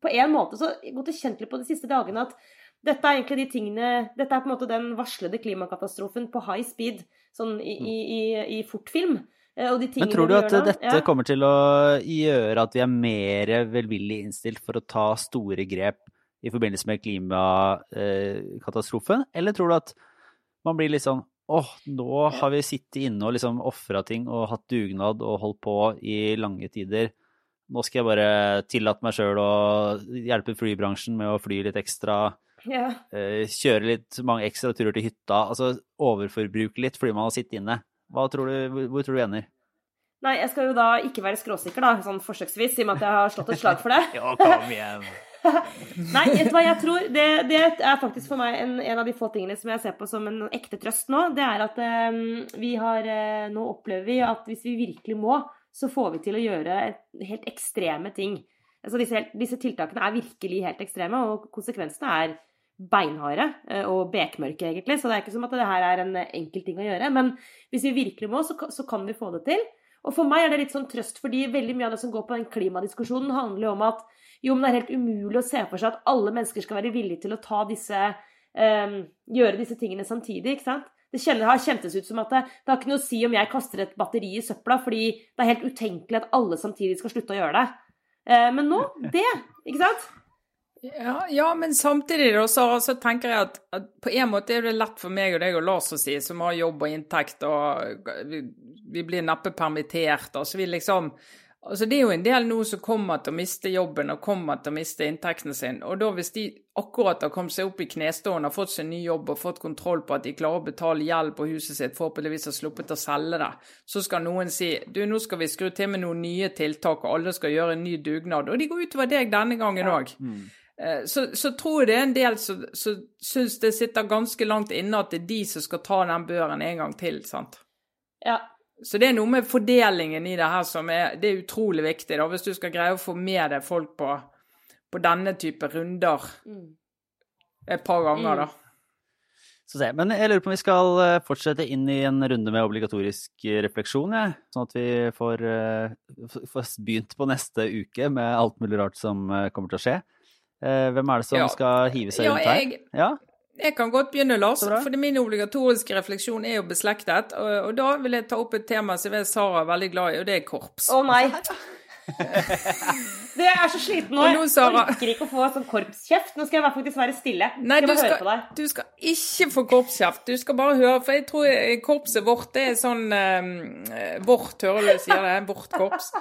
på en måte, så det kjent litt på de siste dagene at dette er egentlig de tingene Dette er på en måte den varslede klimakatastrofen på high speed, sånn i, i, i, i fortfilm. Eh, Men tror du at dette ja. kommer til å gjøre at vi er mer velvillig innstilt for å ta store grep i forbindelse med klimakatastrofen, eller tror du at man blir litt sånn åh, nå har vi sittet inne og liksom ofra ting og hatt dugnad og holdt på i lange tider. Nå skal jeg bare tillate meg sjøl å hjelpe flybransjen med å fly litt ekstra. Ja. Eh, kjøre litt mange ekstra turer til hytta. Altså overforbruke litt fordi man har sittet inne. Tror du, hvor tror du ender? Nei, jeg skal jo da ikke være skråsikker, da, sånn forsøksvis, i og med at jeg har slått et slag for det. ja, kom igjen. Nei, vet du hva jeg tror? Det, det, er faktisk for meg en, en, av de få tingene som jeg ser på som en ekte trøst nå. Det er at um, vi har uh, Nå opplever vi at hvis vi virkelig må, så får vi til å gjøre helt ekstreme ting. Altså disse, disse, tiltakene er virkelig helt ekstreme, og konsekvensene er beinharde uh, og bekmørke, egentlig. Så det er ikke som at det her er en enkel ting å gjøre. Men hvis vi virkelig må, så, så kan vi få det til. Og for meg er det litt sånn trøst, fordi veldig mye av det som går på den klimadiskusjonen, handler jo om at jo, men det er helt umulig å se for seg at alle mennesker skal være villige til å ta disse um, Gjøre disse tingene samtidig, ikke sant? Det kjenner, har kjentes ut som at det, det har ikke noe å si om jeg kaster et batteri i søpla, fordi det er helt utenkelig at alle samtidig skal slutte å gjøre det. Uh, men nå, det. Ikke sant? Ja, ja, men samtidig da, så, så tenker jeg at, at, på en måte er det lett for meg og deg og Lars å si, som har jobb og inntekt, og vi, vi blir neppe permittert. altså vi liksom Altså Det er jo en del nå som kommer til å miste jobben og kommer til å miste inntekten sin. Og da hvis de akkurat har kommet seg opp i knestående, har fått seg ny jobb og fått kontroll på at de klarer å betale gjeld på huset sitt, forhåpentligvis har sluppet å selge det, så skal noen si du, nå skal vi skru til med noen nye tiltak, og alle skal gjøre en ny dugnad. Og de går utover deg denne gangen òg. Ja. Mm. Eh, så, så, tror jeg det er en del som, som syns det sitter ganske langt inne at det er de som skal ta den børen en gang til. sant? Ja, så det er noe med fordelingen i det her som er, det er utrolig viktig, da, hvis du skal greie å få med deg folk på, på denne type runder mm. et par ganger, mm. da. Men jeg lurer på om vi skal eh, fortsette inn i en runde med obligatorisk refleksjon, ja. sånn at vi får, får, begynt på neste uke med alt mulig rart som kommer til å skje. Uh, hvem er det som ja. skal hive seg ja, rundt her? Jeg, ja, jeg kan godt begynne, Lars. For min obligatoriske refleksjon er jo beslektet. Og, og, da vil jeg ta opp et tema som jeg vet Sara er veldig glad i, og det er korps. Å oh, nei. det er så sliten nå. Jeg orker ikke å få sånn korpskjeft. Nå skal jeg faktisk være stille. Nei, du skal, du skal, ikke få korpskjeft. Du skal bare høre. For jeg tror korpset vårt det er sånn um, Vårt, hører du sier det. Vårt korps.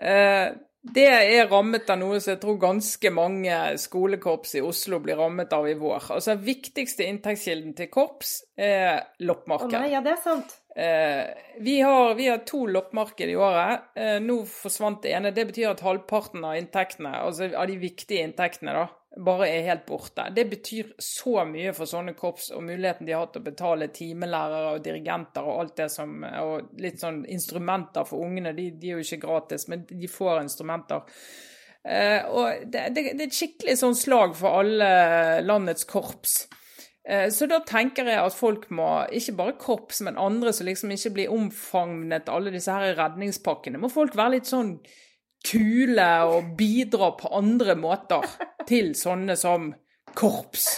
Uh, det er rammet av noe som jeg tror ganske mange skolekorps i Oslo blir rammet av i vår. Altså Den viktigste inntektskilden til korps er loppmarked. Oh, ja, det er sant. Eh, vi, har, vi, har, to loppmarked i året. Eh, nå forsvant det ene. Det betyr at halvparten av inntektene, altså av de viktige inntektene, da, bare er helt borte. Det betyr så mye for sånne korps og muligheten de har til å betale timelærere og dirigenter og alt det som Og litt sånn instrumenter for ungene. De, de er jo ikke gratis, men de får instrumenter. Eh, og det, det, det, er et skikkelig sånn slag for alle landets korps. Eh, så da tenker jeg at folk må, ikke bare korps, men andre som liksom ikke blir omfavnet alle disse her redningspakkene, må folk være litt sånn kule og bidra på andre måter til sånne som korps.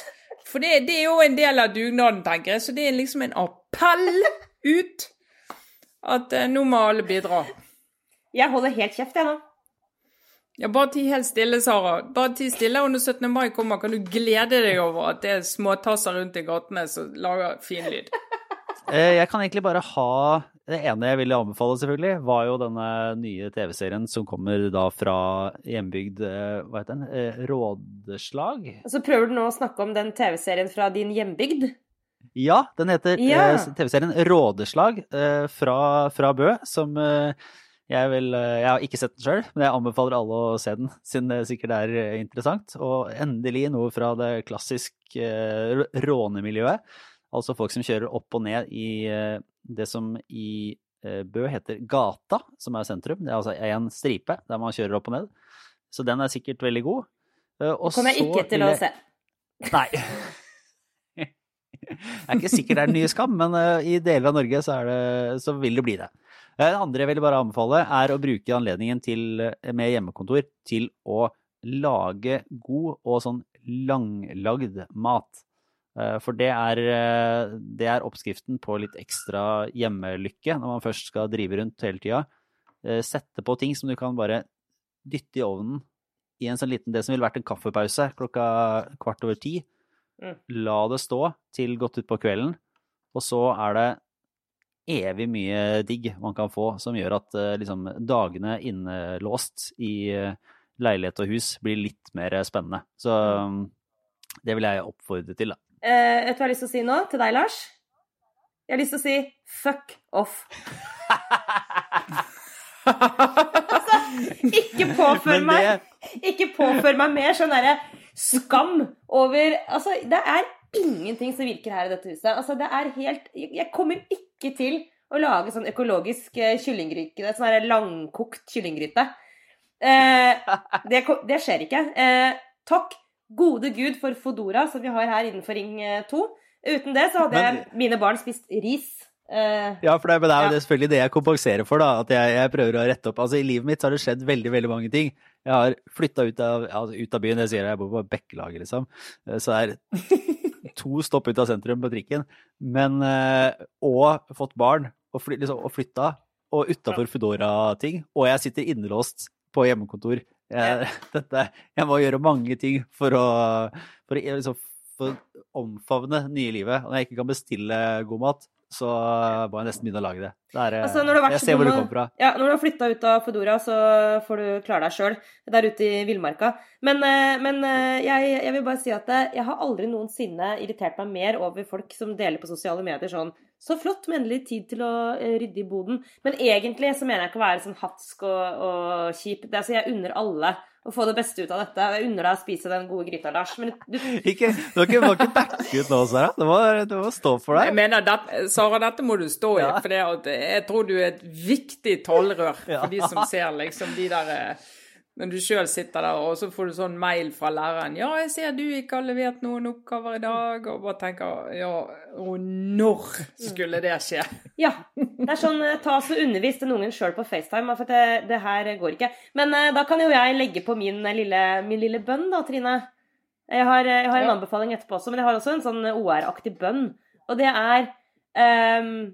For det, det, er jo en del av dugnaden, tenker jeg. Så det er liksom en appell ut at eh, nå må alle bidra. Jeg holder helt kjeft, jeg nå. Ja, bare ti helt stille, Sara. Bare ti stille, og når 17. mai kommer, kan du glede deg over at det er småtasser rundt i gatene som lager fin lyd. Eh, jeg kan egentlig bare ha det ene jeg ville anbefale, selvfølgelig, var jo denne nye TV-serien som kommer da fra hjembygd eh, Hva heter den? Eh, Rådeslag? Så prøver du nå å snakke om den TV-serien fra din hjembygd? Ja, den heter ja. Eh, TV-serien Rådeslag fra, fra, Bø, som jeg vil Jeg har ikke sett den sjøl, men jeg anbefaler alle å se den, siden det sikkert er interessant. Og endelig noe fra det klassiske rånemiljøet. Altså folk som kjører opp og ned i det som i eh, Bø heter Gata, som er sentrum. Det er altså en stripe der man kjører opp og ned. Så den er sikkert veldig god. Eh, og kommer jeg ikke til å se. Nei. Jeg er ikke sikkert det er den nye Skam, men eh, i deler av Norge så, det, så vil det bli det. Det andre jeg vil bare anbefale, er å bruke anledningen til, med hjemmekontor til å lage god og sånn langlagd mat. Eh, for det er, eh, det er, oppskriften på litt ekstra hjemmelykke når man først skal drive rundt hele tida. Eh, sette på ting som du kan bare dytte i ovnen i en sånn liten Det som ville vært en kaffepause klokka kvart over ti. Mm. La det stå til godt utpå kvelden, og så er det evig mye digg man kan få som gjør at liksom, dagene innelåst i leilighet og hus blir litt mer spennende. Så mm. det vil jeg oppfordre til, da. Eh, vet du hva jeg har lyst til å si nå til deg, Lars? Jeg har lyst til å si fuck off. altså, ikke påfør meg Ikke påfør meg mer sånn derre skam over Altså, det er ingenting som virker her i dette huset. Altså, det er helt Jeg kommer ikke til å lage sånn økologisk eh, kyllinggryte. Sånn langkokt kyllinggryte. Eh, det, det, skjer ikke. Eh, takk Gode gud for Fodora, som vi har her innenfor Ring 2. Eh, Uten det så hadde Men, jeg mine barn spist ris. Uh, ja, for det, det er jo ja. selvfølgelig det jeg kompenserer for, da. At jeg, jeg, prøver å rette opp. Altså, I livet mitt så har det skjedd veldig veldig mange ting. Jeg har flytta ut, altså ut, av byen, jeg sier jeg bor på Bekkelaget, liksom. Eh, så det er to stopp ut av sentrum på trikken. Men Og fått barn og, fly, liksom, og flytta, og utafor Foodora-ting. Og jeg sitter innelåst på hjemmekontor. Jeg, dette, jeg må gjøre mange ting for å, for liksom, for omfavne nye livet. Og når jeg ikke kan bestille god mat, så må jeg nesten begynne å lage det. det er, altså, jeg ser hvor det kommer fra. Ja, når du har flytta ut av Fedora så får du klare deg sjøl der ute i villmarka. Men, eh, men eh, jeg, jeg, vil bare si at eh, jeg har aldri noensinne irritert meg mer over folk som deler på sosiale medier sånn Så flott med endelig tid til å rydde i boden. Men egentlig så mener jeg ikke å være sånn hatsk og, og kjip. Det, altså, jeg unner alle å få det beste ut av dette. Jeg unner deg å spise den gode gryta, Lars. Men du ikke, Du må ikke, backe ut nå, Sara. Du må, du må stå for deg. Jeg mener, det, Sara, dette må du stå i. Ja. For jeg tror du er et viktig talerør for de som ser liksom de der eh, når du sjøl sitter der, og så får du sånn mail fra læreren 'Ja, jeg ser du ikke har levert noen oppgaver i dag.' Og bare tenker 'Ja, og når skulle det skje?' Ja. Det er sånn eh, ta så undervis den ungen sjøl på FaceTime, for det, det, her går ikke. Men uh, da kan jo jeg legge på min lille, min lille bønn, da, Trine. Jeg har, jeg har en ja. anbefaling etterpå også, men jeg har også en sånn OR-aktig bønn. Og det er um,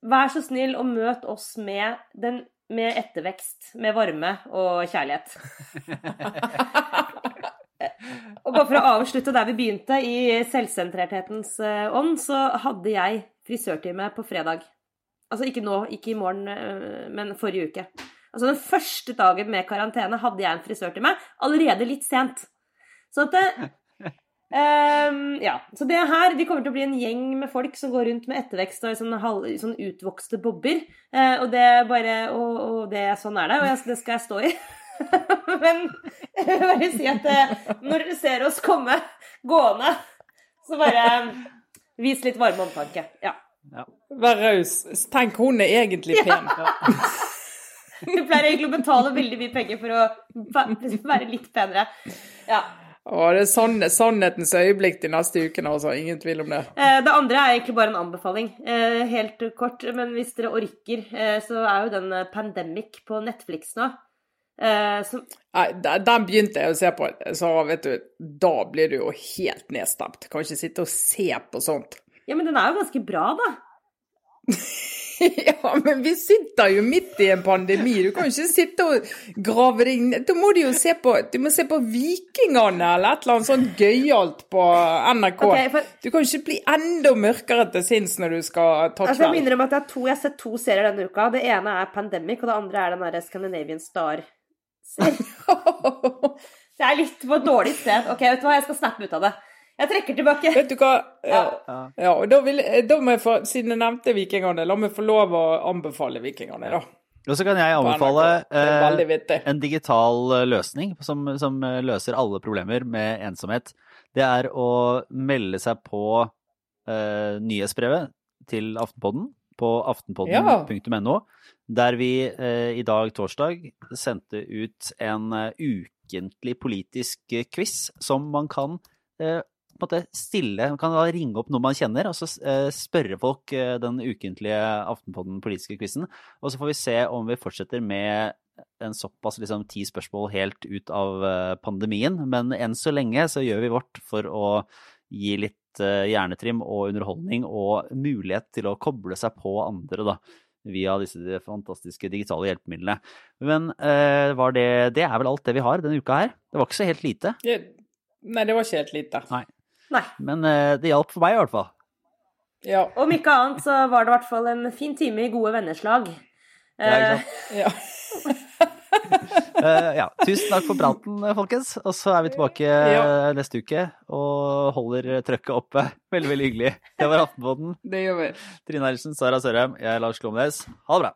Vær så snill og møt oss med den med ettervekst, med varme og kjærlighet. og bare for å avslutte der vi begynte, i selvsentrerthetens eh, ånd, så hadde jeg frisørtime på fredag. Altså ikke nå, ikke i morgen, eh, men forrige uke. Altså den første dagen med karantene hadde jeg en frisørtime, allerede litt sent. Så at det, Um, ja, så det her Vi kommer til å bli en gjeng med folk som går rundt med ettervekst og sånn, halv, sånn utvokste bobber. Uh, og det bare og, og, det, sånn er det, og jeg, det skal jeg stå i. Men jeg vil bare si at uh, når dere ser oss komme gående, så bare um, vis litt varme omtanke. Ja. ja. Vær raus. Tenk, hun er egentlig pen. Ja. Vi pleier egentlig å betale veldig mye penger for å være litt penere. Ja. Og det er sann, sannhetens øyeblikk de neste ukene, altså. Ingen tvil om det. Eh, det andre er egentlig bare en anbefaling. Eh, helt kort, men hvis dere orker, eh, så er jo den Pandemic på Netflix nå. Som... Nei, den begynte jeg å se på, så vet du, da blir du jo helt nedstemt. Kan ikke sitte og se på sånt. Ja, men den er jo ganske bra, da. ja, men vi sitter jo midt i en pandemi. Du kan jo ikke sitte og grave deg ned. Da må du jo se på, du må se på Vikingene eller et eller annet sånt gøyalt på NRK. Okay, for... Du kan jo ikke bli enda mørkere til sinns når du skal ta kveld. Altså, jeg minner om at jeg, to, jeg har sett to serier denne uka. Det ene er Pandemic, og det andre er den derre Scandinavian Star-serien. Det er litt på et dårlig sted. Ok, vet du hva, jeg skal snappe ut av det. Jeg trekker tilbake. Vet du hva? Ja. ja og da, vil, da må jeg få, siden jeg nevnte Vikingene, la meg få lov å anbefale Vikingene, da. Og så kan jeg anbefale eh, en digital eh, løsning som, som, eh, løser alle problemer med ensomhet. Det er å melde seg på eh, nyhetsbrevet til Aftenpodden på aftenpodden.no, ja. der vi eh, i dag, torsdag, sendte ut en uh, ukentlig politisk quiz som man kan eh, på en måte stille Man kan da ringe opp noen man kjenner, og så eh, spørre folk eh, den ukentlige Aftenpodden politiske quizen. Og så får vi se om vi fortsetter med en såpass liksom ti spørsmål helt ut av eh, pandemien. Men enn så lenge så gjør vi vårt for å gi litt hjernetrim og underholdning og mulighet til å koble seg på andre, da via disse fantastiske digitale hjelpemidlene. Men uh, det, det, er vel alt det vi har denne uka her? Det var ikke så helt lite? Nei, det var ikke helt lite. Nei. Nei. Men uh, det hjalp for meg, i hvert fall. Ja. Om ikke annet så var det i hvert fall en fin time i gode vennerslag. Ja. Uh, ja. uh, ja. Tusen takk for praten, folkens. Og så er vi tilbake ja. neste uke og holder trøkket oppe. Veldig, veldig hyggelig. Det var Aftenpåten. Det gjør vi. Trine Eilertsen, Sara Sørheim, jeg er Lars Klomnes. Ha det bra.